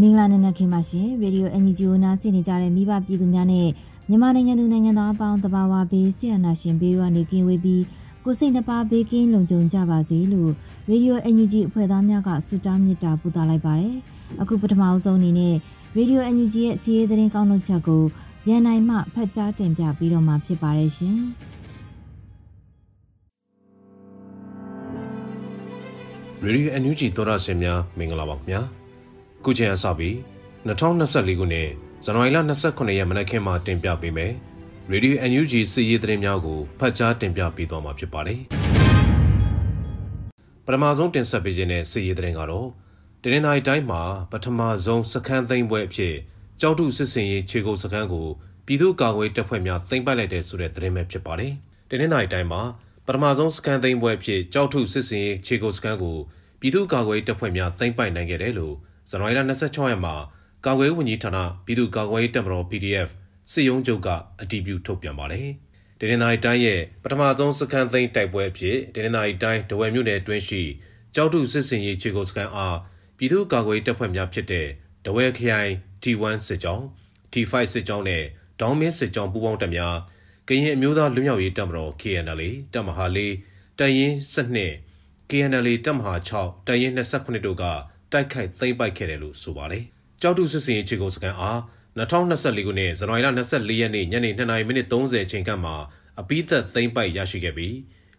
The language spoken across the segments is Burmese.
မင်္ဂလာနံနက်ခင်းပါရှင်ရေဒီယို NUG ကိုနားဆင်နေကြတဲ့မိဘပြည်သူများနဲ့မြန်မာနိုင်ငံသူနိုင်ငံသားအပေါင်းတဘာဝဘေးဆရာနာရှင်ဘေးကနေကင်းဝေးပြီးကိုစိတ်နှပါဘေးကင်းလုံခြုံကြပါစေလို့ရေဒီယို NUG အဖွဲ့သားများကဆုတောင်းမေတ္တာပို့သလိုက်ပါတယ်အခုပထမအဆုံးအနေနဲ့ရေဒီယို NUG ရဲ့စီးရဲသတင်းကောင်းထုတ်ချက်ကိုရန်နိုင်မှဖတ်ကြားတင်ပြပြီးတော့မှာဖြစ်ပါတယ်ရှင်။ ရေဒီယို NUG သောရရှင်များမင်္ဂလာပါခင်ဗျာခုချိန်အစပြီး2024ခုနှစ်ဇန်နဝါရီလ29ရက်မနက်ခင်းမှာတင်ပြပေးမယ်ရေဒီယို NUG စီးရီးသတင်းများကိုဖတ်ကြားတင်ပြပေးသွားမှာဖြစ်ပါတယ်ပထမဆုံးတင်ဆက်ပေးခြင်းတဲ့စီးရီးသတင်းကတော့တနင်္သာရီတိုင်းမှာပထမဆုံးစခန်းသိမ်းပွဲအဖြစ်ကြောက်ထုစစ်စင်ရေးခြေကုပ်စခန်းကိုပြည်သူ့ကာကွယ်တပ်ဖွဲ့များသိမ်းပိုက်လိုက်တဲ့ဆိုတဲ့သတင်းပဲဖြစ်ပါတယ်တနင်္သာရီတိုင်းမှာ ပထမဆုံးစကန်သိမ်းပွဲဖြစ်ကြောက်ထုစစ်စင်ရေးခြေကုပ်စကန်ကိုပြည်သူ့ကာကွယ်တပ်ဖွဲ့များသိမ်းပိုက်နိုင်ခဲ့တယ်လို့ဇန်နဝါရီလ26ရက်မှာကာကွယ်ဝန်ကြီးဌာနပြည်သူ့ကာကွယ်တပ်မတော် PDF စစ်ရုံးချုပ်ကအတည်ပြုထုတ်ပြန်ပါတယ်။တနင်္သာရီတိုင်းရဲ့ပထမဆုံးစကန်သိမ်းတိုက်ပွဲဖြစ်တနင်္သာရီတိုင်းဒဝယ်မြို့နယ်အတွင်းရှိကြောက်ထုစစ်စင်ရေးခြေကုပ်စကန်အားပြည်သူ့ကာကွယ်တပ်ဖွဲ့များဖြစ်တဲ့ဒဝယ်ခရိုင် T1 စစ်ကြောင်း T5 စစ်ကြောင်းနဲ့ဒေါင်းမင်းစစ်ကြောင်းပူးပေါင်းတပ်များ ကရင်အမျိုးသားလူမျိုးရေးတပ်မတော် KNL တပ်မဟာလေးတရင်12 KNL တပ်မဟာ6တရင်29တို့ကတိုက်ခိုက်သိမ်းပိုက်ခဲ့တယ်လို့ဆိုပါတယ်။ကြောက်တုစစ်စင်ရေးခြေကုပ်စကန်အား2024ခုနှစ်ဇန်နဝါရီလ24ရက်နေ့ညနေ2:30မိနစ်30အချိန်ကမှအပိသက်သိမ်းပိုက်ရရှိခဲ့ပြီး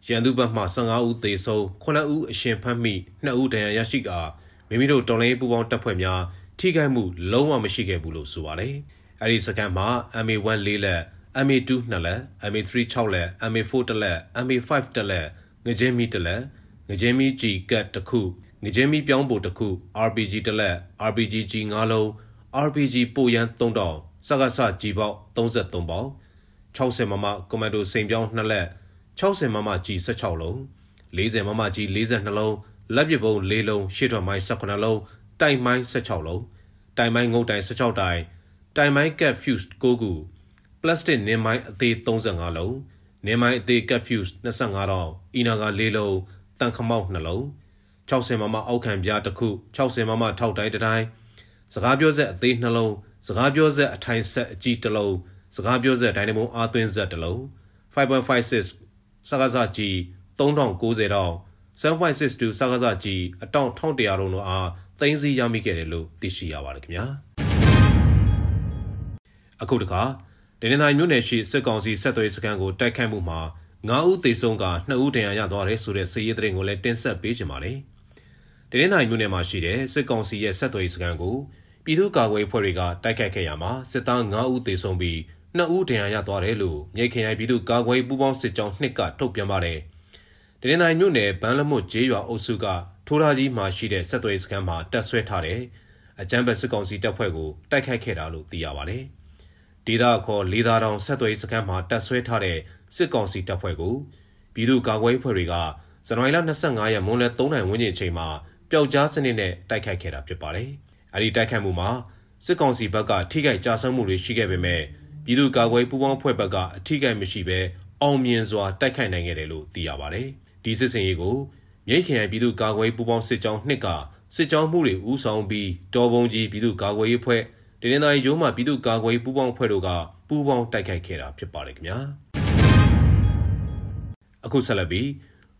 ရန်သူဘက်မှ15ဦးသေဆုံး9ဦးအရှင်ဖမ်းမိ2ဦးဒဏ်ရာရရှိကာမိမိတို့တော်လိုင်းပူပေါင်းတပ်ဖွဲ့များထိခိုက်မှုလုံးဝမရှိခဲ့ဘူးလို့ဆိုပါတယ်။အဲဒီစကန်မှာ MA1 လေးလက် MA2 နှစ်လက် MA3 6လက် MA4 တစ်လက် MA5 တစ်လက်ငကြင်းမီတစ်လက်ငကြင်းမီ G ကတ်တစ်ခုငကြင်းမီပြောင်းပို့တစ်ခု RPG တစ်လက် RPG G 9လုံး RPG ပိုရန်3000စကားစ G ပေါက်33ပေါက်60မမကွန်မန်ဒိုစိန်ပြောင်း2လက်60မမ G 16လုံး40မမ G 42လုံးလက်ပစ်ပုံး4လုံးရှေ့ထွက်မိုင်း18လုံးတိုင်မိုင်း16လုံးတိုင်မိုင်းငုတ်တိုင်16တိုင်တိုင်မိုင်းကက်ဖျူး9ခု ပလတ်စတစ်နင်းမိုင်းအသေး35လုံးနင်းမိုင်းအသေးကက်ဖျူး25တောင်အီနာက4လုံးတန်ခမောက်2လုံး60မမအောက်ခံပြားတစ်ခု60မမထောက်တိုင်းတစ်တိုင်းစကားပြောဆက်အသေး2လုံးစကားပြောဆက်အထိုင်ဆက်အကြီးတစ်လုံးစကားပြောဆက်ဒိုင်နမိုအားသွင်းဆက်တစ်လုံး5.56စကားစကြီး3090တောင်7.62စကားစကြီးအတောင်1100လုံးတို့အားသိန်းစီရမိခဲ့တယ်လို့သိရှိရပါတယ်ခင်ဗျာအခုတခါ ဒင်းနိုင်မြို့နယ်ရှိစစ်ကောင်စီဆက်သွယ်စခန်းကိုတိုက်ခိုက်မှုမှာ9ဦးသေဆုံးက2ဦးဒဏ်ရာရသွားတယ်ဆိုတဲ့စစ်ရေးသတင်းကိုလည်းတင်ဆက်ပေးချင်ပါတယ်။ဒင်းနိုင်မြို့နယ်မှာရှိတဲ့စစ်ကောင်စီရဲ့ဆက်သွယ်စခန်းကိုပြည်သူ့ကာကွယ်ဖွဲ့တွေကတိုက်ခိုက်ခဲ့ရမှာစစ်သား9ဦးသေဆုံးပြီး2ဦးဒဏ်ရာရသွားတယ်လို့မြိတ်ခရိုင်ပြည်သူ့ကာကွယ်ပူးပေါင်းစစ်ကြောင်းနှစ်ကထုတ်ပြန်ပါတယ်။ဒင်းနိုင်မြို့နယ်ဗန်းလမွတ်ကျေးရွာအုပ်စုကထိုးထားကြီးမှာရှိတဲ့ဆက်သွယ်စခန်းမှာတပ်ဆွဲထားတဲ့အကြမ်းဖက်စစ်ကောင်စီတပ်ဖွဲ့ကိုတိုက်ခိုက်ခဲ့တာလို့သိရပါတယ်။ ဒေသခေါ်လေးသာတောင်ဆက်သွယ်စခန်းမှာတပ်ဆွဲထားတဲ့စစ်ကောင်စီတပ်ဖွဲ့ကိုပြည်သူ့ကာကွယ်ရေးဖွဲ့တွေကဇန်နဝါရီလ25ရက်မွန်းလယ်3နိုင်ဝန်းကျင်အချိန်မှာပျောက်ကြားစနစ်နဲ့တိုက်ခိုက်ခဲ့တာဖြစ်ပါတယ်။အဲဒီတိုက်ခိုက်မှုမှာစစ်ကောင်စီဘက်ကထိခိုက်ကြဆုံးမှုတွေရှိခဲ့ပေမဲ့ပြည်သူ့ကာကွယ်ပူးပေါင်းဖွဲ့ဘက်ကအထိခိုက်မရှိဘဲအောင်မြင်စွာတိုက်ခိုက်နိုင်ခဲ့တယ်လို့သိရပါတယ်။ဒီစစ်စင်ရေးကိုမြိတ်ခရိုင်ပြည်သူ့ကာကွယ်ပူးပေါင်းစစ်ကြောင်းနှစ်ကစစ်ကြောင်းမှုတွေဦးဆောင်ပြီးတော်ပုံကြီးပြည်သူ့ကာကွယ်ရေးဖွဲ့ တရင်သားရုံးမှပြည်သူ့ကာကွယ်ပူးပေါင်းဖွဲ့တို့ကပူးပေါင်းတိုက်ခိုက်ခဲ့တာဖြစ်ပါတယ်ခင်ဗျာအခုဆက်လက်ပြီး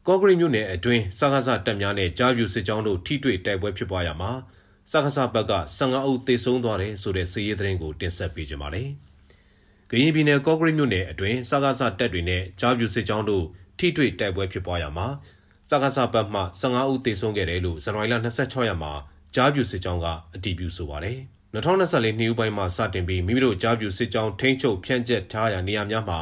ကော့ဂရိတ်မြို့နယ်အတွင်းစကားစတပ်များနဲ့ကြားပြူစစ်ကြောင်းတို့ထိတွေ့တိုက်ပွဲဖြစ်ပွားရမှာစကားစဘက်က15ဦးသေဆုံးသွားတယ်ဆိုတဲ့စီးရီးသတင်းကိုတင်ဆက်ပေးကြပါမယ်။ကရင်ပြည်နယ်ကော့ဂရိတ်မြို့နယ်အတွင်းစကားစတပ်တွေနဲ့ကြားပြူစစ်ကြောင်းတို့ထိတွေ့တိုက်ပွဲဖြစ်ပွားရမှာစကားစဘက်မှ15ဦးသေဆုံးခဲ့တယ်လို့ဇန်နဝါရီလ26ရက်မှာကြားပြူစစ်ကြောင်းကအတည်ပြုဆိုပါတယ်။ 2024နှစ်ဦးပိုင်းမှာစတင်ပြီးမိမိတို့ကြားပြူစစ်ကြောင်းထိန်းချုပ်ဖြန့်ကျက်ထားရာနေရာများမှာ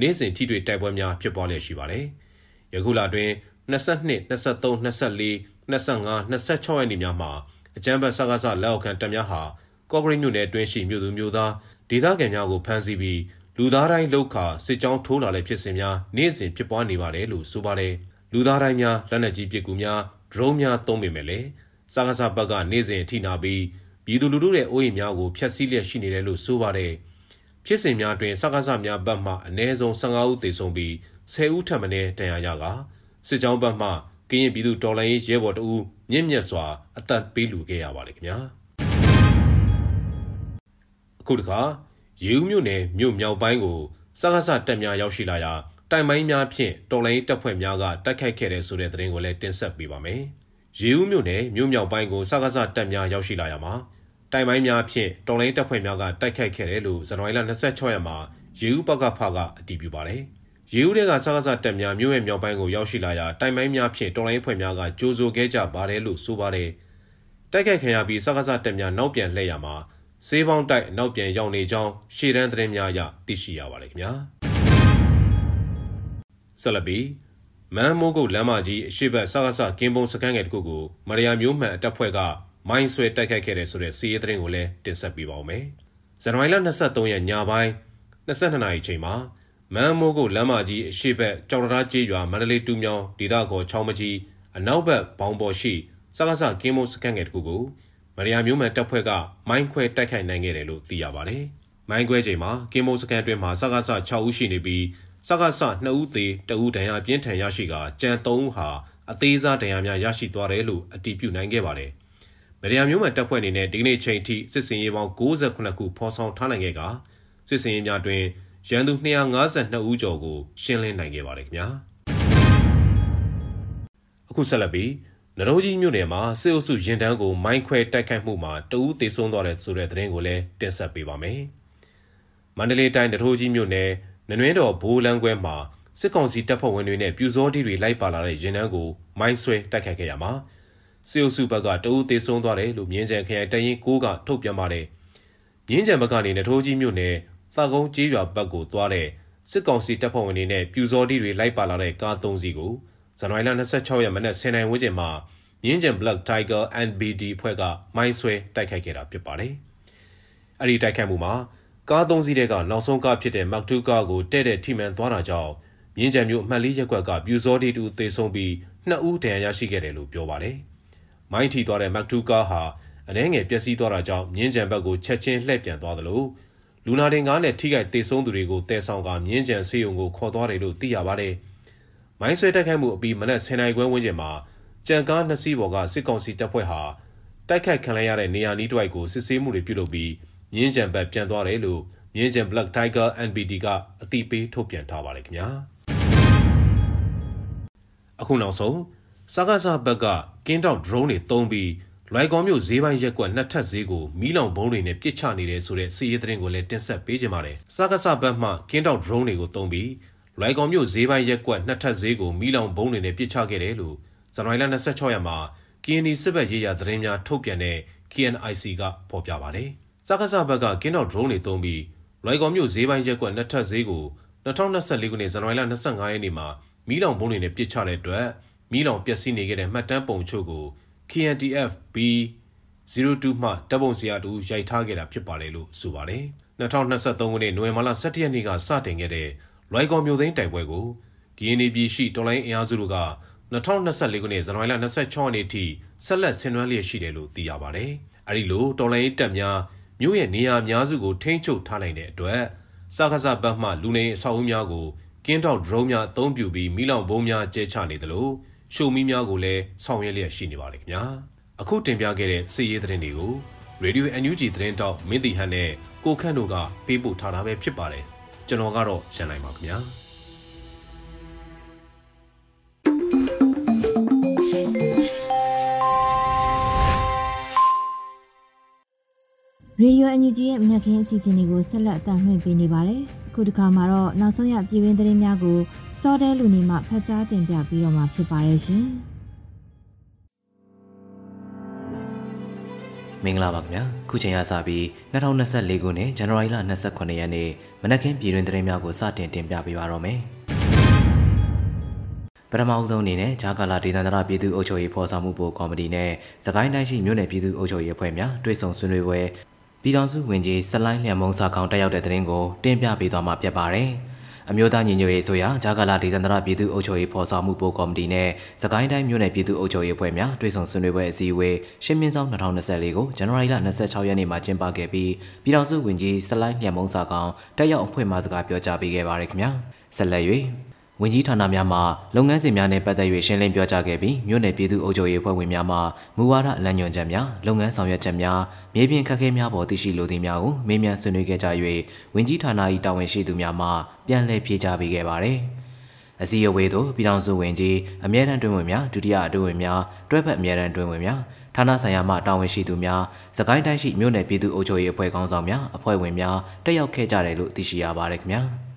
နေ့စဉ်ထိတွေ့တိုက်ပွဲများဖြစ်ပွားလျက်ရှိပါတယ်။ယခုလအတွင်း22 23 24 25 26ရက်နေ့များမှာအကြမ်းဖက်ဆကားဆလက်အောက်ခံတပ်များဟာကော့ဂရိတ်မြို့နယ်အတွင်းရှိမြို့သူမြို့သားဒေသခံများကိုဖမ်းဆီးပြီးလူသားတိုင်းလောက်ခါစစ်ကြောင်းထိုးလာတဲ့ဖြစ်စဉ်များနေ့စဉ်ဖြစ်ပွားနေပါတယ်လို့ဆိုပါတယ်လူသားတိုင်းများလက်နက်ကြီးပစ်ကူများဒရုန်းများသုံးပေမဲ့လည်းစကားဆဘက်ကနေ့စဉ်အထိနာပြီး ပြည်သူလူထုရဲ့အိုးအိမ်များကိုဖျက်ဆီးလျက်ရှိနေတယ်လို့ဆိုပါတယ်ဖြစ်စဉ်များတွင်စကားဆများဘက်မှအ ਨੇ ဆုံး15ဦးသေဆုံးပြီး10ဦးထပ်မံတန်ရာရကာစစ်ကြောင်းဘက်မှကရင်ပြည်သူတော်လှန်ရေးရဲဘော်တဦးမြင့်မြတ်စွာအသက်ပေးလူခဲ့ရပါတယ်ခင်ဗျာအခုတခါရေဦးမြို့နယ်မြို့မြောက်ပိုင်းကိုစကားစတက်များရောက်ရှိလာရာတိုင်ပိုင်းများဖြင့်တော်လိုင်းတပ်ဖွဲ့များကတိုက်ခိုက်ခဲ့တဲ့ဆိုတဲ့သတင်းကိုလည်းတင်ဆက်ပေးပါမယ်။ရေဦးမြို့နယ်မြို့မြောက်ပိုင်းကိုစကားစတက်များရောက်ရှိလာရာမှာ တိုင်ပိုင်းများဖြင့်တော်လိုင်းတပ်ဖွဲ့များကတိုက်ခိုက်ခဲ့တယ်လို့ဇန်နဝါရီလ26ရက်မှာရေဦးပကဖကအတည်ပြုပါတယ်။ရေဦးတွေကစကားစတက်များမြို့ရဲ့မြောက်ပိုင်းကိုရောက်ရှိလာရာတိုင်ပိုင်းများဖြင့်တော်လိုင်းဖွဲ့များကကြိုးစိုးခဲ့ကြပါတယ်လို့ဆိုပါတယ်။တိုက်ခိုက်ခံရပြီးစကားစတက်များနောက်ပြန်လှည့်ရမှာစေးပေါင်းတိုက်နောက်ပြန်ရောက်နေကြောင်းရှေ့တန်းသတင်းများအရသိရှိရပါတယ်ခင်ဗျာဆက်လက်ပြီးမန်မိုးကုတ်လမ်းမကြီးအရှိတ်စကားစကင်းပုံစကန်ငယ်တခုကိုမရယာမျိုးမှန်အတက်ဖွဲ့က မိုင်းဆွဲတိုက်ခိုက်ခဲ့တဲ့ဆိုတဲ့စီးရဲသတင်းကိုလည်းတင်ဆက်ပေးပါောင်းမယ်ဇန်နဝါရီလ23ရက်ညပိုင်း22နာရီချိန်မှာမန်မိုးကုတ်လမ်းမကြီးအရှိတ်ကြောင်တရားကျေးရွာမန္တလေးတူးမြောင်းဒေသခေါ်ချောင်းမကြီးအနောက်ဘက်ဘောင်ပေါ်ရှိစကားစကင်းပုံစကန်ငယ်တခုကိုမရယာမျိုးမှန်တပ်ဖွဲ့ကမိုင်းခွဲတိုက်ခိုက်နိုင်ခဲ့တယ်လို့သိရပါတယ်။မိုင်းခွဲချိန်မှာကင်မိုစကန်တွင်မှာစကားဆ6ဦးရှိနေပြီးစကားဆ2ဦးသေတဦးဒဏ်ရာပြင်းထန်ရရှိကကြံ3ဦးဟာအသေးစားဒဏ်ရာများရရှိသွားတယ်လို့အတည်ပြုနိုင်ခဲ့ပါတယ်။ မရယာမျိုးမှန်တပ်ဖွဲ့အနေနဲ့ဒီကနေ့ချိန်ထိစစ်စင်ရေးပေါင်း68ခုဖော်ဆောင်ထားနိုင်ခဲ့ကစစ်စင်ရေးများတွင်ရန်သူ252ဦးကျော်ကိုရှင်းလင်းနိုင်ခဲ့ပါတယ်ခင်ဗျာ။အခုဆက်လက်ပြီးနရိုးကြီးမြို့နယ်မှာစစ်အုပ်စုရင်တန်းကိုမိုင်းခွဲတိုက်ခိုက်မှုမှာတဦးသေဆုံးသွားတဲ့ဆိုတဲ့သတင်းကိုလည်းတင်ဆက်ပေးပါမယ်။မန္တလေးတိုင်းနရိုးကြီးမြို့နယ်နနွင်းတော်ဘိုးလန်းကွဲမှာစစ်ကောင်စီတပ်ဖွဲ့ဝင်တွေနဲ့ပြူစောတီတွေလိုက်ပါလာတဲ့ရင်တန်းကိုမိုင်းဆွဲတိုက်ခိုက်ခဲ့ရမှာ စစ်အုပ်စုဘက်ကတဦးသေဆုံးသွားတယ်လို့မြင်းကြံခရိုင်တရင်ကိုကထုတ်ပြန်ပါတယ်။မြင်းကြံဘက်ကနေနထိုးကြီးမြို့နယ်စာကုန်းကျေးရွာဘက်ကိုသွားတဲ့စစ်ကောင်စီတပ်ဖွဲ့ဝင်တွေနဲ့ပြူစောတီတွေလိုက်ပါလာတဲ့ကား၃စီးကိုဇန်နဝါရီလ26ရက်မနက်10:00နာရီဝန်းကျင်မှာမြင်းကျန် Black Tiger NBD ဖွဲ့ကမိုင်းဆွဲတိုက်ခိုက်ခဲ့တာဖြစ်ပါတယ်။အဲ့ဒီတိုက်ခိုက်မှုမှာကားသုံးစီးတဲ့ကနောက်ဆုံးကားဖြစ်တဲ့ Mark II ကားကိုတဲ့တဲ့ထိမှန်သွားတာကြောင့်မြင်းကျန်မြို့အမှတ်လေးရက်ကွက်ကပြူစောတီတူသေဆုံးပြီးနှစ်ဦးဒဏ်ရာရရှိခဲ့တယ်လို့ပြောပါတယ်။ မိုင်းထိသွားတဲ့ Mark II ကားဟာအနှဲငယ်ပျက်စီးသွားတာကြောင့်မြင်းကျန်ဘက်ကိုချက်ချင်းလှည့်ပြန်သွားသလိုလူနာတင်ကားနဲ့ထိခိုက်သေဆုံးသူတွေကိုတဲဆောင်ကမြင်းကျန်ဆေးရုံကိုခေါ်သွားတယ်လို့သိရပါတယ်။မိုင်းဆွဲတိုက်ခိုက်မှုအပြီးမနက်10:00နာရီခွဲဝန်းကျင်မှာကြံကားနှစ်စီးပေါ်ကစစ်ကောင်စီတပ်ဖွဲ့ဟာတိုက်ခိုက်ခံရတဲ့နေရာနီးတစ်ဝိုက်ကိုစစ်ဆေးမှုတွေပြုလုပ်ပြီးမြင်းကြံဘက်ပြန်သွားတယ်လို့မြင်းကြံ Black Tiger NBD ကအသိပေးထုတ်ပြန်ထားပါတယ်ခင်ဗျာအခုနောက်ဆုံး စကားစားဘက်ကကင်းတောက် drone တွေတုံးပြီးလွိုင်ကော်မြို့ဈေးပိုင်းရက်ကွက်နှစ်ထပ်ဈေးကိုမီးလောင်ဘုံတွေနဲ့ပစ်ချနေတယ်ဆိုတဲ့စီးရဲသတင်းကိုလည်းတင်ဆက်ပေးကြပါမယ်။စကားစားဘက်မှကင်းတောက် drone တွေကိုတုံးပြီးလွိုင်ကော်မြို့ဈေးပိုင်းရက်ကွက်နှစ်ထပ်ဈေးကိုမီးလောင်ဘုံတွေနဲ့ပစ်ချခဲ့တယ်လို့ဇန်နဝါရီလ26ရက်မှာ KNI စစ်ဘက်ရေးရာသတင်းများထုတ်ပြန်တဲ့ KNIC ကဖော်ပြပါတယ်။စကားစဘက်ကကင်းတော့ drone တွေသုံးပြီးလွိုင်ကော်မြို့ဈေးပိုင်းရက်ကွက်နှစ်ထပ်ဈေးကို2024ခုနှစ်ဇန်နဝါရီလ25ရက်နေ့မှာမီးလောင်ဘုံတွေနဲ့ပစ်ချတဲ့အတွက် မီးလောင်ပျက်စီးနေခဲ့တဲ့မှတ်တမ်းပုံချို့ကို KNTF B 02မှတပ်ပုံစရာတူရိုက်ထားခဲ့တာဖြစ်ပါတယ်လို့ဆိုပါတယ်။2023ခုနှစ်နိုဝင်ဘာလ17ရက်နေ့ကစတင်ခဲ့တဲ့လွိုင်ကော်မြို့သိမ်းတိုက်ပွဲကို DNA ပြည်ရှိတော်လိုင်းအင်အားစုတို့က2024ခုနှစ်ဇန်နဝါရီလ26ရက်နေ့ထိဆက်လက်ဆင်နွှဲလျက်ရှိတယ်လို့သိရပါတယ်။အဲဒီလိုတော်လိုင်းတပ်များမြို့ရဲ့နေရာအများစုကိုထိန်းချုပ်ထားနိုင်တဲ့အတွက်စကားစဘတ်မှလူနေအဆောက်အဦများကိုကင်းတောက်ဒရုန်းများအသုံးပြုပြီးမိလောင်ဘုံများကျဲချနေသလို ရှုံမီးများကိုလည်းဆောင်ရွက်လျက်ရှိနေပါတယ်ခင်ဗျာအခုတင်ပြခဲ့တဲ့စီးရေးသတင်းတွေကို Radio NUG သတင်းတောက်မင်းတီဟန်နဲ့ကိုခန့်တို့ကပေးပို့ထားတာပဲဖြစ်ပါတယ်ကျွန်တော်ကတော့ရန်နိုင်ပါခင်ဗျာရေဒီယိုအန်ယူဂျီရဲ့မြက်ခင်းအစီအစဉ်တွေကိုဆက်လက်အသံလွှင့်ပေးနေပါတယ်။အခုတစ်ခါမှာတော့နောက်ဆုံးရပြည်တွင်းသတင်းများကို စောတဲလူနေမှဖတ်ကြားတင်ပြပြီးတော့မှာဖြစ်ပါတယ်ရှင်။မင်္ဂလာပါခင်ဗျာခုချိန်ရစပြီး2024ခုနှစ်ဇန်နဝါရီလ28ရက်နေ့မနက်ခင်းပြည်တွင်သတင်းများကိုစတင်တင်ပြပေးပါတော့မယ်ပထမအဆုံးအနေနဲ့ဂျာကာလာဒေသန္တရပြည်သူ့အုပ်ချုပ်ရေးဖော်ဆောင်မှုဘိုကော်မတီနဲ့စကိုင်းတိုင်းရှိမြို့နယ်ပြည်သူ့အုပ်ချုပ်ရေးအဖွဲ့များတွဲဆုံဆွေးနွေးပွဲပြည်ထောင်စုဝင်ကြီးဆလိုင်းလျံမုံစာကောင်တက်ရောက်တဲ့တဲ့ရင်ကိုတင်ပြပေးသွားမှာဖြစ်ပါတယ်။ အမျိုးသားညီညွတ်ရေးဆိုရာဂျာကာလာဒေသန္တရပြည်သူ့အုပ်ချုပ်ရေးဖော်ဆောင်မှုပိုကော်မတီနဲ့စကိုင်းတိုင်းမြို့နယ်ပြည်သူ့အုပ်ချုပ်ရေးအဖွဲ့များတွေ့ဆုံဆွေးနွေးပွဲအစည်းအဝေးရှင်းမြင့်ဆောင်2024ကိုဇန်နဝါရီလ26ရက်နေ့မှာကျင်းပခဲ့ပြီးပြည်ထောင်စုဝန်ကြီးဆလိုင်းညံမုံစာကောင်တက်ရောက်အဖွဲ့မှစကားပြောကြားပေးခဲ့ပါရခင်ဗျာဆက်လက်၍ ဝင်ကြီးဌာနများမှလုပ်ငန်းစဉ်များနဲ့ပတ်သက်၍ရှင်းလင်းပြောကြားခဲ့ပြီးမြို့နယ်ပြည်သူ့အုပ်ချုပ်ရေးအဖွဲ့ဝင်များမှမူဝါဒအလံညွှန်ချက်များလုပ်ငန်းဆောင်ရွက်ချက်များမြေပြင်ခက်ခဲများပေါ်သိရှိလိုသည့်များကိုမေးမြန်းဆွေးနွေးခဲ့ကြ၍ဝင်ကြီးဌာန၏တာဝန်ရှိသူများမှပြန်လည်ဖြေကြားပေးခဲ့ပါသည်အစည်းအဝေးသို့ပြည်ထောင်စုဝင်ကြီးအမြဲတမ်းတွင်ဝင်များဒုတိယအတွင်းဝင်များတွဲဖက်အမြဲတမ်းတွင်ဝင်များဌာနဆိုင်ရာမှတာဝန်ရှိသူများစကိုင်းတိုင်းရှိမြို့နယ်ပြည်သူ့အုပ်ချုပ်ရေးအဖွဲ့ခေါင်းဆောင်များအဖွဲ့ဝင်များတက်ရောက်ခဲ့ကြတယ်လို့သိရှိရပါတယ်ခင်ဗျာ။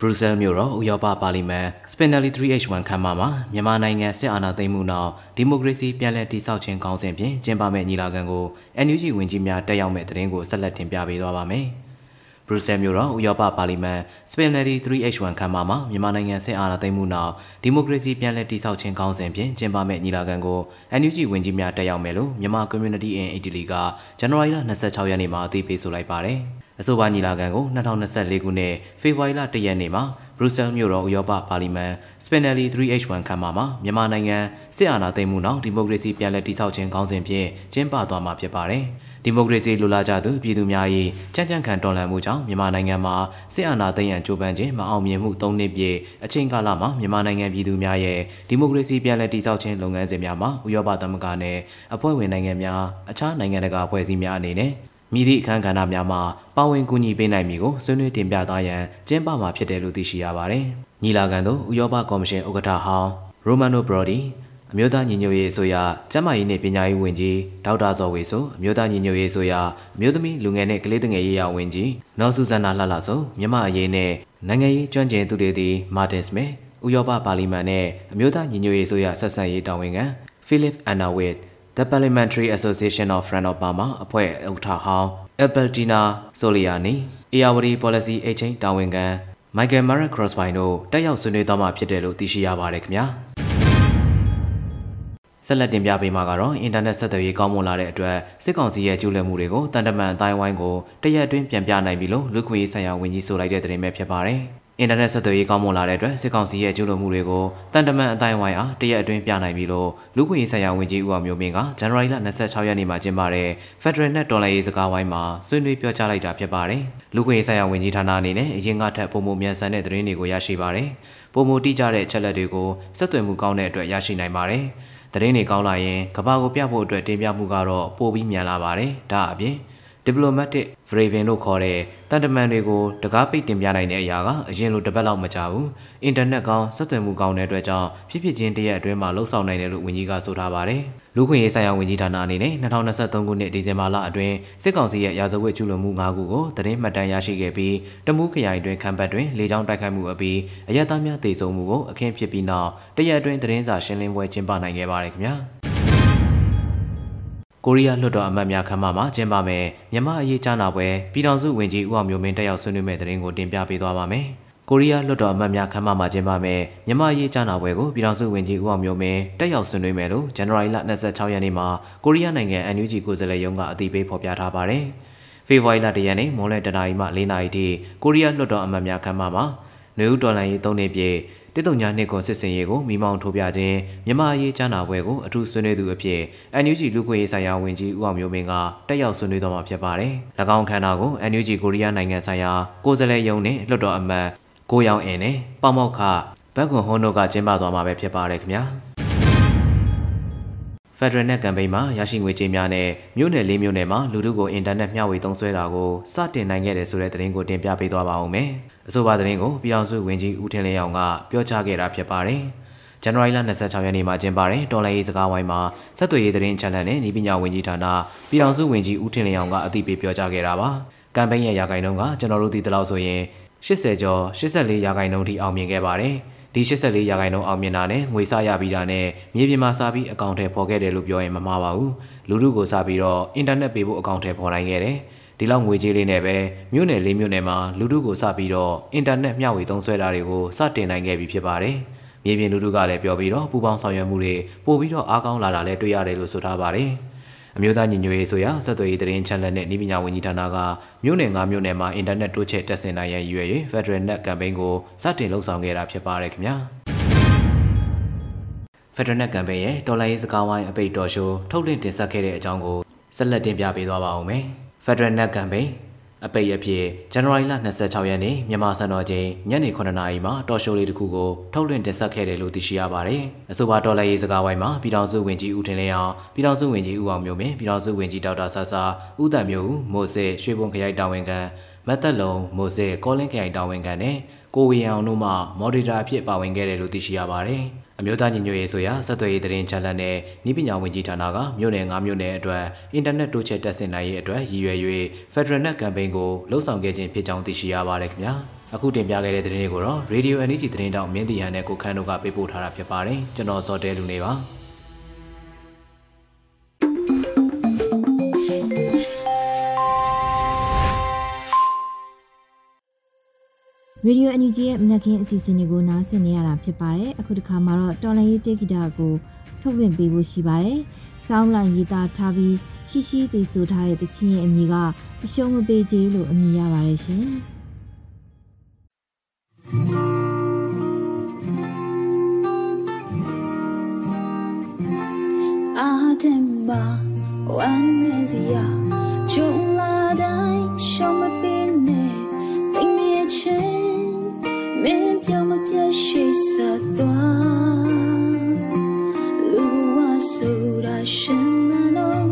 ဘရူဆဲလ်မြို့တော်ဥရောပပါလီမန် Spinelli 3H1 ခမ်းမမှာမြန်မာနိုင်ငံစစ်အာဏာသိမ်းမှုနောက်ဒီမိုကရေစီပြန်လည်တည်ဆောက်ခြင်းကောင်းစဉ်ဖြင့်ကျင်းပမယ့်ညီလာခံကို NUG ဝင်ကြီးများတက်ရောက်မဲ့တဲ့တင်ကိုဆက်လက်တင်ပြပေးသွားပါမယ်။ဘရူဆဲမြို့တော်ဥရောပပါလီမန် Spinelli 3H1 ခမ်းမမှာမြန်မာနိုင်ငံစစ်အာဏာသိမ်းမှုနောက်ဒီမိုကရေစီပြန်လည်တည်ဆောက်ခြင်းကောင်းစဉ်ဖြင့်ကျင်းပမယ့်ညီလာခံကို NUG ဝင်ကြီးများတက်ရောက်မယ်လို့မြန်မာ Community in Italy ကဇန်နဝါရီလ26ရက်နေ့မှာအသိပေးဆိုလိုက်ပါတယ်။ အဆိုပါညီလာခံကို2024ခုနှစ်ဖေဖော်ဝါရီလ1ရက်နေ့မှာဘရူဆဲမြို့တော်ဥရောပပါလီမန် Spinelli 3H1 ခမ်းမမှာမြန်မာနိုင်ငံစစ်အာဏာသိမ်းမှုနောက်ဒီမိုကရေစီပြန်လည်တည်ဆောက်ခြင်းကောင်းစဉ်ဖြင့်ကျင်းပသွားမှာဖြစ်ပါတယ်။ဒီမိုကရေစီလိုလားကြသူပြည်သူများ၏ကြံ့ကြံ့ခံတော်လှန်မှုကြောင့်မြန်မာနိုင်ငံမှာစစ်အာဏာသိမ်းရန်ကြိုးပမ်းခြင်းမအောင်မြင်မှု၃နှစ်ပြည့်အချိန်ကာလမှာမြန်မာနိုင်ငံပြည်သူများရဲ့ဒီမိုကရေစီပြန်လည်တည်ဆောက်ခြင်းလုပ်ငန်းစဉ်များမှာဥရောပသမဂ္ဂနဲ့အဖွဲ့ဝင်နိုင်ငံများအခြားနိုင်ငံတကာအဖွဲ့အစည်းများအနေနဲ့ မိသည့်အခမ်းကဏ္ဍများမှာပါဝင်ကူညီပေးနိုင်မည်ကိုဆွေးနွေးတင်ပြသွားရန်ကျင်းပမှာဖြစ်တယ်လို့သိရှိရပါတယ်။ညီလာခံသို့ဥရောပကော်မရှင်ဥက္ကဋ္ဌဟောင်းရိုမန်နိုဘရိုဒီအမျိုးသားညီညွတ်ရေးအစိုးရကျန်းမာရေးနဲ့ပညာရေးဝန်ကြီးဒေါက်တာဇော်ဝေဆိုအမျိုးသားညီညွတ်ရေးအစိုးရအမျိုးသမီးလူငယ်နဲ့ကလေးငယ်ရေးရာဝန်ကြီးနော်ဆူဇန်နာလှလှဆိုမြမအရေးနဲ့နိုင်ငံရေးကျွမ်းကျင်သူတွေသည်မာတင်စမစ်ဥရောပပါလီမန်နဲ့အမျိုးသားညီညွတ်ရေးအစိုးရဆက်ဆံရေးတာဝန်ခံ Philip Anawit The Parliamentary Association of Friend of Burma အဖွဲ့ဥက္ကဋ္ဌဟောင်း Albertina Soliani ARD Policy Exchange တာဝန်ခံ Michael Marek Crossby တို့တက်ရောက်ဆွေးနွေးသွားမှာဖြစ်တယ်လို့သိရှိရပါတယ်ခင်ဗျာ။ဆက်လက်တင်ပြပေးမှာကတော့အင်တာနက်ဆက်သွယ်ရေးကောင်းမွန်လာတဲ့အတွက်စစ်ကောင်စီရဲ့ကျူးလွန်မှုတွေကိုတန်တမန်အတိုင်းဝိုင်းကိုတရက်အတွင်းပြန်ပြနိုင်ပြီလို့လူခွေရေးဆိုင်ရာဝန်ကြီးဆိုလိုက်တဲ့သတင်းပဲဖြစ်ပါတယ်။ အင်တာနက်ဆက်သွယ်ရေးကောင်းမွန်လာတဲ့အတွက်စစ်ကောင်စီရဲ့ကျူးလွန်မှုတွေကိုတန်တမန်အတိုင်းဝိုင်းအားတရက်အတွင်းပြနိုင်ပြီလို့လူခွေရေးဆိုင်ရာဝန်ကြီးဦးအောင်မျိုးမင်းကဇန်နဝါရီလ26ရက်နေ့မှာကျင်းပတဲ့ Federal Net တော်လှန်ရေးစကားဝိုင်းမှာဆွေးနွေးပြောကြားလိုက်တာဖြစ်ပါတယ်။လူခွေရေးဆိုင်ရာဝန်ကြီးဌာနအနေနဲ့အရင်ကထက်ပုံမမြန်ဆန်တဲ့သတင်းတွေကိုရရှိပါတယ်။ပုံမတိကျတဲ့အချက်လက်တွေကိုဆက်သွယ်မှုကောင်းတဲ့အတွက်ရရှိနိုင်ပါတယ်။သတင်းတွေကောင်းလာရင်ကဘာကိုပြဖို့အတွက်တင်ပြမှုကတော့ပိုပြီးမြန်လာပါတယ်ဒါအပြင် diplomatic Vraven လို့ခေါ်တဲ့တန်တမန်တွေကိုတကားပိတ်တင်ပြနိုင်တဲ့အရာကအရင်လိုတစ်ပတ်လောက်မကြာဘူး။အင်တာနက်ကောင်းဆက်သွယ်မှုကောင်းတဲ့အတွက်ကြောင့်ဖြစ်ဖြစ်ချင်းတရက်အတွင်းမှာလှုပ်ဆောင်နိုင်တယ်လို့ဝန်ကြီးကဆိုထားပါတယ်။လူခွင့်ရေးဆိုင်ရာဝန်ကြီးဌာနအနေနဲ့2023ခုနှစ်ဒီဇင်ဘာလအတွင်းစစ်ကောင်စီရဲ့ရာဇဝတ်ကျူးလွန်မှု၅ခုကိုသတင်းမှတ်တမ်းရရှိခဲ့ပြီးတမူးခရိုင်တွင်ခံပတ်တွင်လေကြောင်းတိုက်ခိုက်မှုအပြီးအရသားများတေဆုံးမှုကိုအခင်းဖြစ်ပြီးနောက်တရက်အတွင်းသတင်းစာရှင်းလင်းပွဲကျင်းပနိုင်ခဲ့ပါတယ်ခင်ဗျာ။ ကိုရီးယားလွှတ်တော်အမတ်များခမ်းမမှာကျင်းပမယ်မြန်မာအရေးကြားနာပွဲပြည်ထောင်စုဝန်ကြီးဦးအောင်မျိုးမင်းတက်ရောက်ဆွေးနွေးမဲ့တဲ့ရင်ကိုတင်ပြပေးသွားပါမယ်။ကိုရီးယားလွှတ်တော်အမတ်များခမ်းမမှာကျင်းပမယ်မြန်မာအရေးကြားနာပွဲကိုပြည်ထောင်စုဝန်ကြီးဦးအောင်မျိုးမင်းတက်ရောက်ဆွေးနွေးမယ်လို့ဇန်နဝါရီလ26ရက်နေ့မှာကိုရီးယားနိုင်ငံ NUG ကိုယ်စားလှယ်ရုံးကအတည်ပြုဖော်ပြထားပါတယ်။ဖေဖော်ဝါရီလတရက်နေ့မွန်လယ်တနာရီမှ၄နာရီထိကိုရီးယားလွှတ်တော်အမတ်များခမ်းမမှာနွေဦးတော်လှန်ရေး၃နှစ်ပြည့် တစ်တုံညာနှစ်ကွန်စစ်စင်ရေးကိုမိမောင်းထိုးပြခြင်းမြန်မာရေးကြားနာပွဲကိုအထူးဆွေးနွေးသူအဖြစ် NUG လူခွင့်ရေးဆိုင်ရာဝန်ကြီးဦးအောင်မျိုးမင်းကတက်ရောက်ဆွေးနွေးသွားမှာဖြစ်ပါတယ်။၎င်းခန္ဓာကို NUG ကိုရီးယားနိုင်ငံဆိုင်ရာကိုယ်စားလှယ်ယုံနဲ့လွှတ်တော်အမတ်ကိုရောင်အင်းနဲ့ပေါမောက်ခဘက်ကွန်ဟွန်းတို့ကကျင်းပသွားမှာပဲဖြစ်ပါတယ်ခင်ဗျာ။ ဖက်ဒရယ်နက်ကမ်ပိန်းမှာရရှိငွေကြေးများနဲ့မြို့နယ်လေးမြို့နယ်မှာလူထုကိုအင်တာနက်မျှဝေသုံးစွဲတာကိုစတင်နိုင်ခဲ့တယ်ဆိုတဲ့သတင်းကိုတင်ပြပေးသွားပါဦးမယ်။အဆိုပါသတင်းကိုပြည်ထောင်စုဝန်ကြီးဦးထင်းလင်းအောင်ကပြောကြားခဲ့တာဖြစ်ပါတယ်။ဇန်နဝါရီလ26ရက်နေ့မှာကျင်းပတဲ့တော်လိုင်းရေးစကားဝိုင်းမှာဆက်သွယ်ရေးသတင်းချန်နယ်နဲ့ဤပညာဝန်ကြီးဌာနပြည်ထောင်စုဝန်ကြီးဦးထင်လျောင်ကအသိပေးပြောကြားခဲ့တာပါ။ကမ်ပိန်းရဲ့ရာဂိုင်နှုန်းကကျွန်တော်တို့ဒီတလောက်ဆိုရင်80ကျော်84ရာဂိုင်နှုန်းထိအောင်မြင်ခဲ့ပါတယ်။ ဒီ84ရာခိုင်နှုန်းအောင်မြင်တာနဲ့ငွေစရပြီးတာနဲ့မြေပြင်မှာစားပြီးအကောင့်ထဲပေါ်ခဲ့တယ်လို့ပြောရင်မမှားပါဘူးလူထုကိုစားပြီးတော့အင်တာနက်ပေးဖို့အကောင့်ထဲပေါ်နိုင်ခဲ့တယ်ဒီလောက်ငွေကြေးလေးနဲ့ပဲမြို့နယ်လေးမြို့နယ်မှာလူထုကိုစပြီးတော့အင်တာနက်မျှဝေသုံးစွဲတာတွေကိုစတင်နိုင်ခဲ့ပြီဖြစ်ပါတယ်မြေပြင်လူထုကလည်းပြောပြီးတော့ပူပေါင်းဆောင်ရွက်မှုတွေပို့ပြီးတော့အားကောင်းလာတာလည်းတွေ့ရတယ်လို့ဆိုထားပါတယ် အမျိုးသားညီညွတ်ရေးဆိုရာဆက်သွယ်ရေးသတင်းချန်နယ်နဲ့ဤပညာဝန်ကြီးဌာနကမြို့နယ်၅မြို့နယ်မှာအင်တာနက်တိုးချဲ့တက်ဆင်နိုင်ရန်ရည်ရွယ်၍ Federal Net Campaign ကိုစတင်လှုပ်ဆောင်ခဲ့တာဖြစ်ပါတယ်ခင်ဗျာ။ Federal Net Campaign ရဲ့တော်လိုင်းရေးစကားဝိုင်းအပိတ်တော်ရှိုးထုတ်လွှင့်တင်ဆက်ခဲ့တဲ့အကြောင်းကိုဆက်လက်တင်ပြပေးသွားပါဦးမယ်။ Federal Net Campaign အပိတ်အဖြစ်ဇန်နဝါရီလ26ရက်နေ့မြန်မာစံတော်ချိန်ညနေ9:00နာရီမှာတော်ရှိုးလေးတစ်ခုကိုထုတ်လွှင့်တင်ဆက်ခဲ့တယ်လို့သိရှိရပါတယ်။အဆိုပါတော်လှန်ရေးစကားဝိုင်းမှာပြည်ထောင်စုဝန်ကြီးဦးထင်လင်းအောင်ပြည်ထောင်စုဝန်ကြီးဦးအောင်မျိုးမင်းပြည်ထောင်စုဝန်ကြီးဒေါက်တာဆဆာဦးတန်မျိုးဦးမိုးစေရွှေဘုံခရိုင်တာဝန်ခံမတ်သက်လုံးမိုးစေကောလင်းခရိုင်တာဝန်ခံနဲ့ကိုဝေအောင်တို့မှမော်ဒရီတာအဖြစ်ပါဝင်ခဲ့တယ်လို့သိရှိရပါတယ်။ အမျိုးသားညီညွတ်ရေးဆိုရာဆက်သွယ်ရေးသတင်းချန်နယ်နဲ့ဤပညာဝန်ကြီးဌာနကမြို့နယ်၅မြို့နယ်အတွက်အင်တာနက်တိုးချဲ့တက်ဆင်နိုင်ရေးအတွက်ရည်ရွယ်၍ Federal Net Campaign ကိုလှုပ်ဆောင်ခဲ့ခြင်းဖြစ်ကြောင်းသိရှိရပါတယ်ခင်ဗျာအခုတင်ပြခဲ့တဲ့သတင်းတွေကိုတော့ Radio NG သတင်းတောက်မင်းတီဟန်နဲ့ကိုခန်းတို့ကပေးပို့ထားတာဖြစ်ပါတယ်ကျွန်တော်စောတဲလူနေပါ ရေဒီယိုအန်ဂျီရဲ့မနက်ခင်းအစီအစဉ်တွေကိုနားဆင်နေရတာဖြစ်ပါတယ်အခုတစ်ခါမှာတော့တော်လန်ရေးတေဂီတာကိုထုတ်လွှင့်ပေးဖို့ရှိပါတယ်စောင်းလိုင်းရေးသားထားပြီးရှိရှိသိဆိုထားတဲ့တချင်းရဲ့အမည်ကအရှုံးမပေးခြင်းလို့အမည်ရပါတယ်ရှင်အာတင်ပါဝမ်းနေစရာဂျုံ မင်းပြောမပြတ်ရှိဆက်သွားလူဝဆိုတာရှင်နာတော့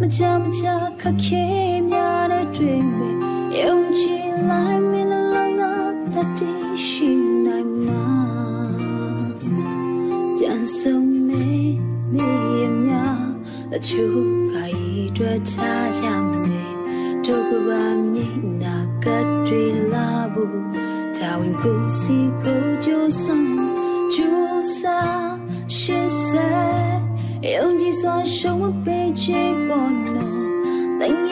မချမချခက်ခဲများတဲ့တွေ့မယ်ယုံကြည်လိုက်မင်းလုံးကတတိရှိနိုင်မှာကြံဆုံးနေနေရမြအချို့ကရည်တွေ့ချကြ မယ်ဒုက္ခပါမြင်နာကတွေလာဘူးတာဝန်ကိုစီကိုကြိုးဆုံးကြိုးစားရှေ့ဆက်ယုံကြည်စွာရှုံးပေးခြင်းပေါ်နော်တင်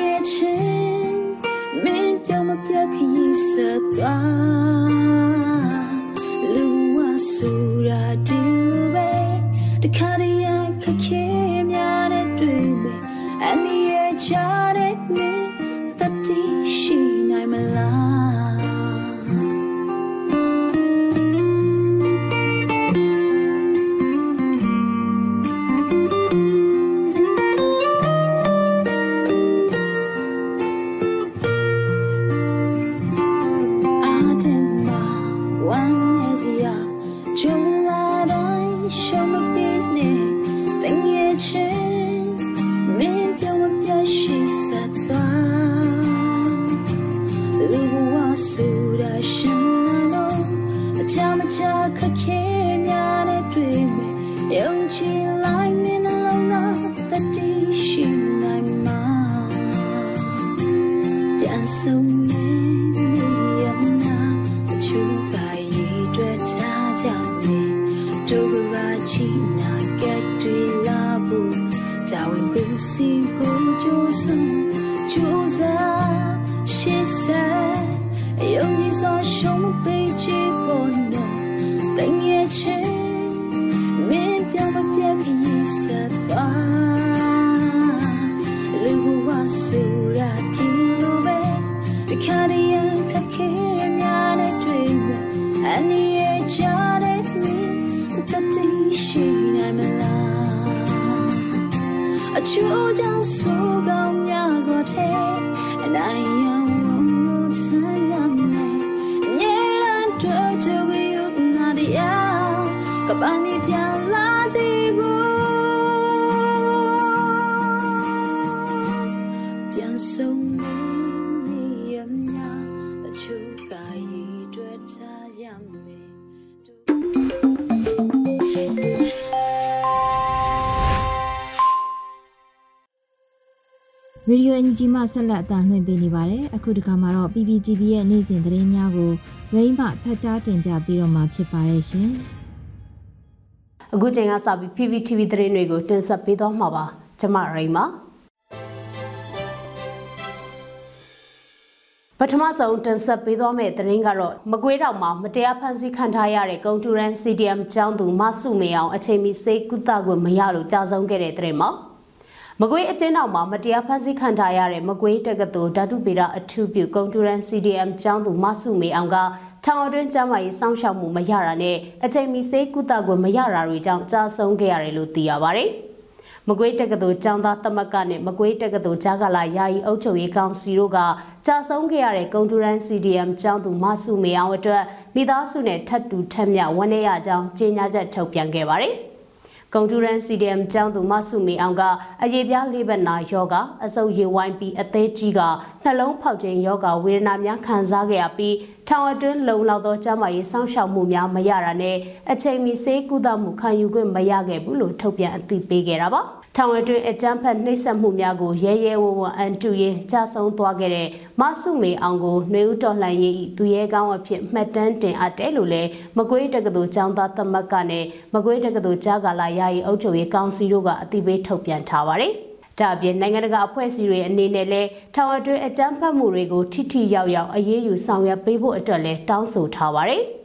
情。 ပါမည်ပြန်လာစေဖို့ပြန်ဆုံးနေနေရမလားအချို့ကရည်တွေ့ချရမယ်ရေဒီယိုအန်ဂျီမှဆက်လက်အသံလွှင့်ပေးနေပါတယ်။အခုဒီကမှာတော့ PPTV ရဲ့နေ့စဉ်သတင်းများကို Rainbow ဖတ်ကြားတင်ပြပေးတော့မှာဖြစ်ပါတယ်ရှင်။ အခုချိန်ကစပြီး PPTV သတင်းတွေကိုတင်ဆက်ပေးသွားမှာပါကျမရိမ့်ပါပထမဆုံးတင်ဆက်ပေးသွားမယ့်သတင်းကတော့မကွေးတောင်မှာမတရားဖန်ဆီးခံထားရတဲ့ကုံတူရန် CDM ကျောင်းသူမဆုမေအောင်အချိန်မီစိတ်ကုသခွင့်မရလို့ကြာဆုံးခဲ့တဲ့သတင်းမှာမကွေးအကျဉ်းတော်မှာမတရားဖန်ဆီးခံထားရတဲ့မကွေးတက္ကသိုလ်ဓာတုပေဒအထူးပြုကုံတူရန် CDM ကျောင်းသူမဆုမေအောင်က ထောင်အတွင်းကျမ်းမာရေးစောင့်ရှောက်မှုမရတာနဲ့အချိန်မီစိတ်ကုသခွင့်မရတာတွေကြောင့်ကြာဆုံးခဲ့ရတယ်လို့သိရပါတယ်။မကွေးတက္ကသိုလ်ကျောင်းသားသမဂ္ဂနဲ့မကွေးတက္ကသိုလ်ဂျာကလာယာယီအုပ်ချုပ်ရေးကောင်စီတို့ကကြာဆုံးခဲ့ရတဲ့ကုံတူရန် CDM ကျောင်းသူမဆုမေအောင်အတွက်မိသားစုနဲ့ထပ်တူထက်မြဝန်းနေရကြောင်းကြေညာချက်ထုတ်ပြန်ခဲ့ပါတယ်။ကုံတူရန် CDM ကျောင်းသူမဆုမေအောင်ကအရေးပြားလေးဘက်နာယောဂအဆုပ်ရည်ဝိုင်းပြီးအသေးကြီးကနှလုံးဖောက်ခြင်းယောဂဝေဒနာများခံစားခဲ့ရပြီး ထောင်အတွင်းလုံလောက်သောကျန်းမာရေးစောင့်ရှောက်မှုများမရတာနဲ့အချိန်မီဆေးကုသမှုခံယူခွင့်မရခဲ့ဘူးလို့ထုတ်ပြန်အသိပေးခဲ့တာပါ။ထောင်အတွင်းအကြမ်းဖက်နှိပ်စက်မှုများကိုရဲရဲဝံ့ဝံ့အန်တူရင်ကြဆုံသွားခဲ့တဲ့မဆုမေအောင်ကိုနှွေဦးတော်လှန်ရေးဤသူရဲကောင်းအဖြစ်မှတ်တမ်းတင်အပ်တယ်လို့လည်းမကွေးတက္ကသိုလ်ကျောင်းသားသမတ်ကနဲ့မကွေးတက္ကသိုလ်ကြားကာလာယာယီအုပ်ချုပ်ရေးကောင်စီတို့ကအသိပေးထုတ်ပြန်ထားပါတယ်။ ဒါအပြင်နိုင်ငံတကာအဖွဲ့အစည်းတွေအနေနဲ့လည်းထောင်အတွင်းအကြမ်းဖက်မှုတွေကိုထိထိရောက်ရောက်အရေးယူဆောင်ရွက်ပေးဖို့အတွက်လည်းတောင်းဆိုထားပါတယ်။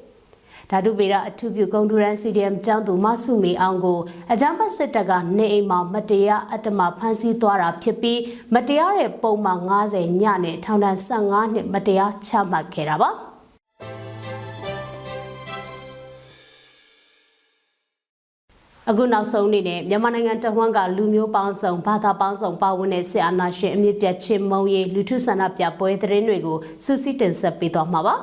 ဓာတုပေရအထူးပြုကုံထူရန် CDM ကျောင်းသူမဆုမေအောင်ကိုအကြမ်းဖက်စစ်တပ်ကနေအိမ်မှာမတရားအတ္တမဖမ်းဆီးသွားတာဖြစ်ပြီးမတရားတဲ့ပုံမှန်90ညနဲ့ထောင်ဒဏ်15နှစ်မတရားချမှတ်ခဲ့တာပါ အခုနောက်ဆုံးအနေနဲ့မြန်မာနိုင်ငံတဝန်းကလူမျိုးပေါင်းစုံဘာသာပေါင်းစုံပါဝင်တဲ့စစ်အာဏာရှင်အမြင့်ပြတ်ချင်းမုံရေးလူထုဆန္ဒပြပွဲသတင်းတွေကိုစူးစီးတင်ဆက်ပေးသွားမှာပါ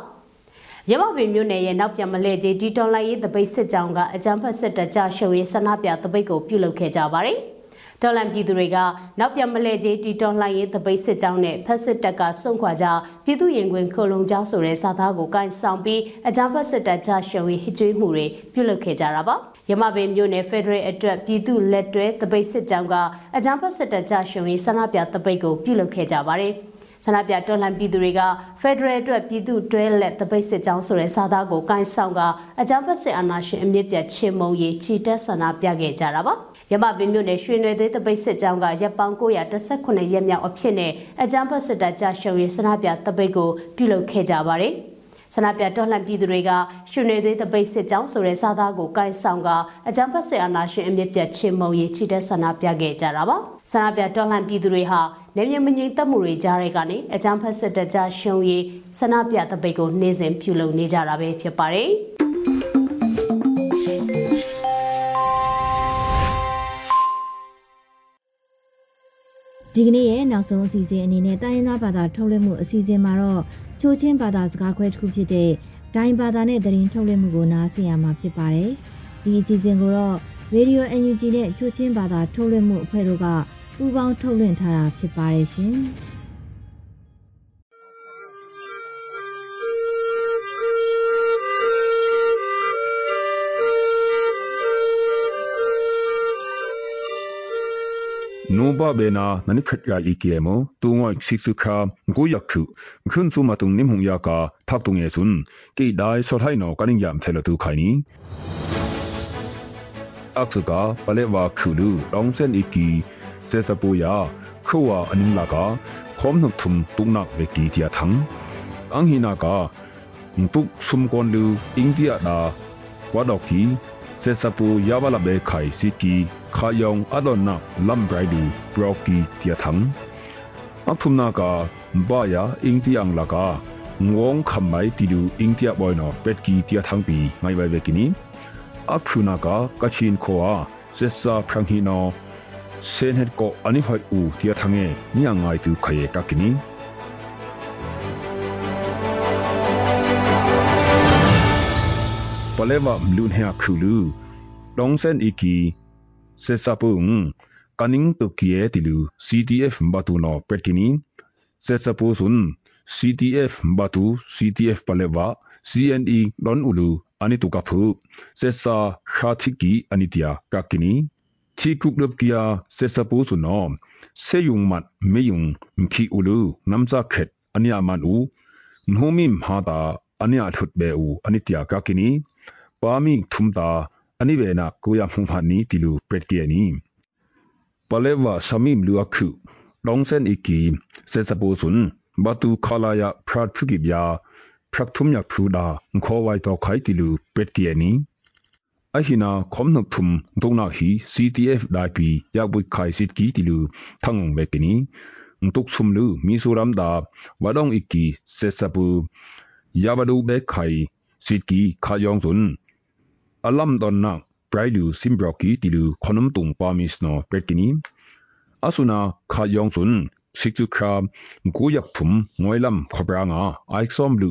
။ရမပင်မြို့နယ်ရဲ့နောက်ပြန်မလဲကြီးဒီတော်လိုင်းရေးတပိတ်စစ်ကြောင်းကအကြမ်းဖက်စစ်တပ်ကြရှုံရေးဆန္ဒပြတပိတ်ကိုပြုလုပ်ခဲ့ကြပါတယ်။တော်လန်ပြည်သူတွေကနောက်ပြန်မလဲကြီးတီတော်လှန်ရေးတပိတ်စစ်ကြောင်းနဲ့ဖက်စစ်တပ်ကစွန့်ခွာကြပြည်သူရင်ခွင်ခိုလုံကြောင်းဆိုတဲ့စာသားကိုကန်ဆောင်ပြီးအကြမ်းဖက်စစ်တပ်ကြရှုံရေးဟစ်ကြွေးမှုတွေပြုလုပ်ခဲ့ကြတာပါ။ ရမပင်မြို့နယ်ဖက်ဒရယ်အတွက်ပြည်သူလက်တွဲတပိတ်စစ်ကြောင်းကအကြမ်းဖက်စစ်တပ်ကြရှုံရေးဆန္ဒပြတပိတ်ကိုပြုလုပ်ခဲ့ကြပါတယ်။ဆန္ဒပြတော်လှန်ပြည်သူတွေကဖက်ဒရယ်အတွက်ပြည်သူတွဲလက်တပိတ်စစ်ကြောင်းဆိုတဲ့စာသားကိုကိုင်းဆောင်ကအကြမ်းဖက်စစ်အာဏာရှင်အမြင့်ပြတ်ချင်းမုံရေးချီတက်ဆန္ဒပြခဲ့ကြတာပါရမပင်မြို့နယ်ရွှေနွယ်သွေးတပိတ်စစ်ကြောင်းကရပ်ပေါင်း918ရက်မြောက်အဖြစ်နဲ့အကြမ်းဖက်စစ်တပ်ကြရှုံရေးဆန္ဒပြတပိတ်ကိုပြုလုပ်ခဲ့ကြပါတယ် ဆန္ဒပြတော်လှန်ပြည်သူတွေကရွှေနေသွေးတပိတ်စစ်ကြောင်းဆိုတဲ့စာသားကိုကိုင်ဆောင်ကအကြမ်းဖက်စစ်အာဏာရှင်အမြင့်ပြတ်ချင်းမုံရေးချီတက်ဆန္ဒပြခဲ့ကြတာပါဆန္ဒပြတော်လှန်ပြည်သူတွေဟာနေမြမငိမ့်သက်မှုတွေကြားတဲ့ကနေအကြမ်းဖက်စစ်တပ်ကြရှုံရေးဆန္ဒပြတပိတ်ကိုနေ့စဉ်ပြုလုပ်နေကြတာပဲဖြစ်ပါတယ် ဒီကနေ့ရဲ့နောက်ဆုံးအစီအစဉ်အနေနဲ့တိုင်းရင်းသားဘာသာထုတ်လွှင့်မှုအစီအစဉ်မှာတော့ချိုးချင်းဘာသာစကားခွဲတစ်ခုဖြစ်တဲ့ဒိုင်းဘာသာနဲ့သတင်းထုတ်လွှင့်မှုကိုနားဆင်ရမှာဖြစ်ပါတယ်။ဒီအစီအစဉ်ကိုတော့ Radio NUG နဲ့ချိုးချင်းဘာသာထုတ်လွှင့်မှုအဖွဲ့တို့ကပူးပေါင်းထုတ်လွှင့်ထားတာဖြစ်ပါတယ်ရှင်။ ဘာဘေနာနနိခတ်ယာဤကေမောတူငွိစီစုခါဂိုယခုခွန်းစုမတုံနိမုံယာကာသပ်တုံယေဆွန်ကေဒိုင်ဆောထိုင်နောကနင်းယမ်ထေလတူခိုင်နီအခုကပလေဝါခုလူတောင်းစန်ဤကီစေစပူယာခုဝအနင်းလာကခေါမနုထုံတုံနက်ဝေကီတီယာထံအန်ဟီနာကတုဆုမ်ကွန်လူအိန္ဒိယနာဝါဒေါကီ စက်စပူယဝလဘေခိုင်စီကီခါယောင်အဒနာလမ်ဘရိုင်ဒီဘရောက်ကီတျာထံအဖုနာကဘာယာအင်းတီယံလာကာငုံခမိုင်တီဒူအင်းတီယဘွိုင်နော်ပက်ကီတျာထံပီမိုင်ဝဲဝဲကီနီအဖုနာကကချင်ခွာစက်စာဖရန်ဟီနော်เซนเฮดโกอันนี้หอยอูเทียทางเงนี่ยังไงตูเคยกักนี้ လဲဝမလူန်ဟဲခူလူဒေါန်စန်အီကီစေစပုန်ကနင်းတုကီယေတီလူ CTF ဘတ်တူနောပက်ကီနီစေစပုဆွန် CTF ဘတ်တူ CTF ပလဲဝ CNE ဒွန်ဥလူအနိတုကဖုစေစာခါတိကီအနိတယာကကီနီချီကုကလပ်ကီယာစေစပုဆွန်နော se yung mat me yung khi ulu namza khet ania man u nhomim ha ta ania thut be u anitia ka kini pami thumta ani be na ko ya phum phan ni tilu pet ke ni palewa samim lu akhu longsen iki se sapo sun batu khala ya prat phugib ya phrak thum ya phuda kho wai to khai tilu pet ke ni အဟိနာခွန်နထုမ်ဒုံနာဟီ CTF ဒိုင်ပီယဘွိခိုင်စစ်ကီတီလူသံဘက်ကနီတုတ်ဆုမ်လူမီဆိုရမ်ဒါဝဒုံအကီဆက်စပူယဘဒုဘက်ခိုင်စစ်ကီခါယောင်ဇွန် အလမ်ဒွန်နာပရိုင်လူစင်ဘရကီတီလူခနမ်တုံပါမစ်နောပက်ကနီအဆုနာခါယောင်ဇွန်စစ်တုခါကိုယပ်ဖုံငွေလမ်ခဘရာငါအိုက်ဆောမ်လူ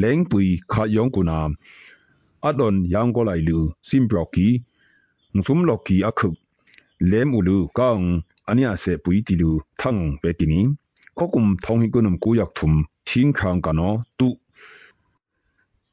လင်းပွီခါယောင်ကုနာ adon yang ko lai lu sim broki sum loki akhu lem ulu kang ania se pui ti lu thang pe kini kokum thong hi kunum ku yak thum thin khang ka no tu tu siksu khawi hi mizoram da wa doki se sa phak phu sun ba be da ania tha lo be bung ti lu thang ve kini ba ya india ang la ka ngong won wai ti lu india boy no tu kha ခလိကောမ်နှုပုန်ပက်ကီနီဘပေယာအန်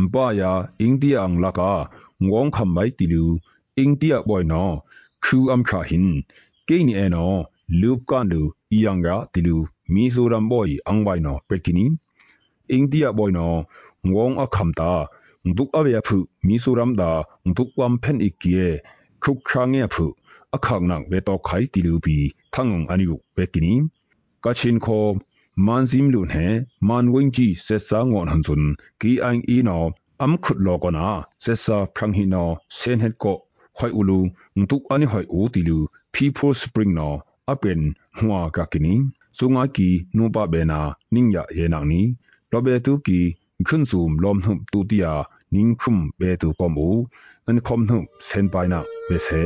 မပါယာအိန္ဒိယအန်လကာငုံခမ်ဘိုင်တီလူ India boy no khu am kha hin ke ni e no lup kan lu yang ga ti lu Mizoram boy ang bai no pekini India boy no ngong a kham ta nduk a ya phu Mizoram da nduk wam phen ikie khuk khang ya phu a khang nang ve to khai ti lu bi thang ani gu pekini ka chin kho man sim lu he man wing ji se sa ngon han sun ki ang i no am khut lo ko na se sa phang hi no sen het ko ခွိုင်ဦးလူငတုအနိဟိုင်အိုတီလူ people spring no အပင်ဟွာကကနီစုငါကီနုပဘေနာနင်းရယေနာနီလောဘေတူကီခွန်းစုံလောမ်နှုတူတီယာ နင်းခုမ်ဘေတူကောမူအန်ခုမ်နှုစန်ပိုင်နာဘေဆေ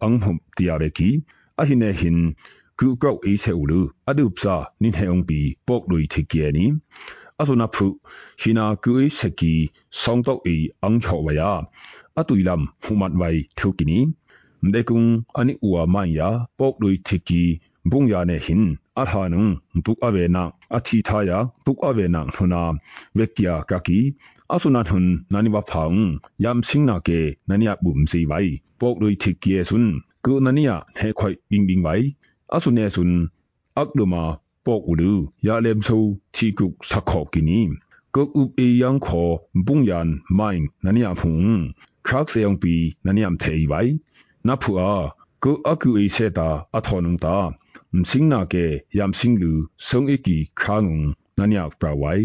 akum tu lu bakhoa de kung anik ua maya pok lui thiki bungyan ya song tok ilu khang ak lum thiku lem boy tini khom de kung anik u maya bungya ne sun am yukuma ani prana kaki aklum akli apelep apulum angtun aksak anghum tiare ki ahine hin ku kau e se ulu adupsa nin heong pi pok lui thiki ni အဆုနာဖုဟိနာကူအိစကီဆောင်းတော့အီအန်ချောဝယာအတူလမ်ဖူမတ်ဝိုင်ထုကီနီဒေကုံအနိဥဝမန်ယာပေါကဒွိထေကီဘုံယာနေဟင်အထာနုံတုအဝေနာအထီထာယာတုအဝေနာထုနာဝက်ကီယာကကီ အဆုနာထုန်နာနိဝဖောင်ယမ်စင်းနာကေနာနိယဘုံစီဝိုင်ပေါကလွိထိကီယေဆွန်းကုနာနိယဟဲခွိုင်ဘင်းဘင်းဝိုင်အဆုနေဆွန်းအကလမပေါကူလူယာလမ်ဆူတီကုစခောကိနီကုတ်ဥပေယံခောဘုံယန်မိုင်းနာနိယဖုန်ခရက်ဆေယံပီနာနိယမ်သေးဝိုင်နဖူအာကုအကူအေဆေတာအထောနုံတာမစင်းနာကေယမ်စင်းလူဆုံအီကီခါငုံနာနိယပရဝိုင်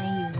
ယူ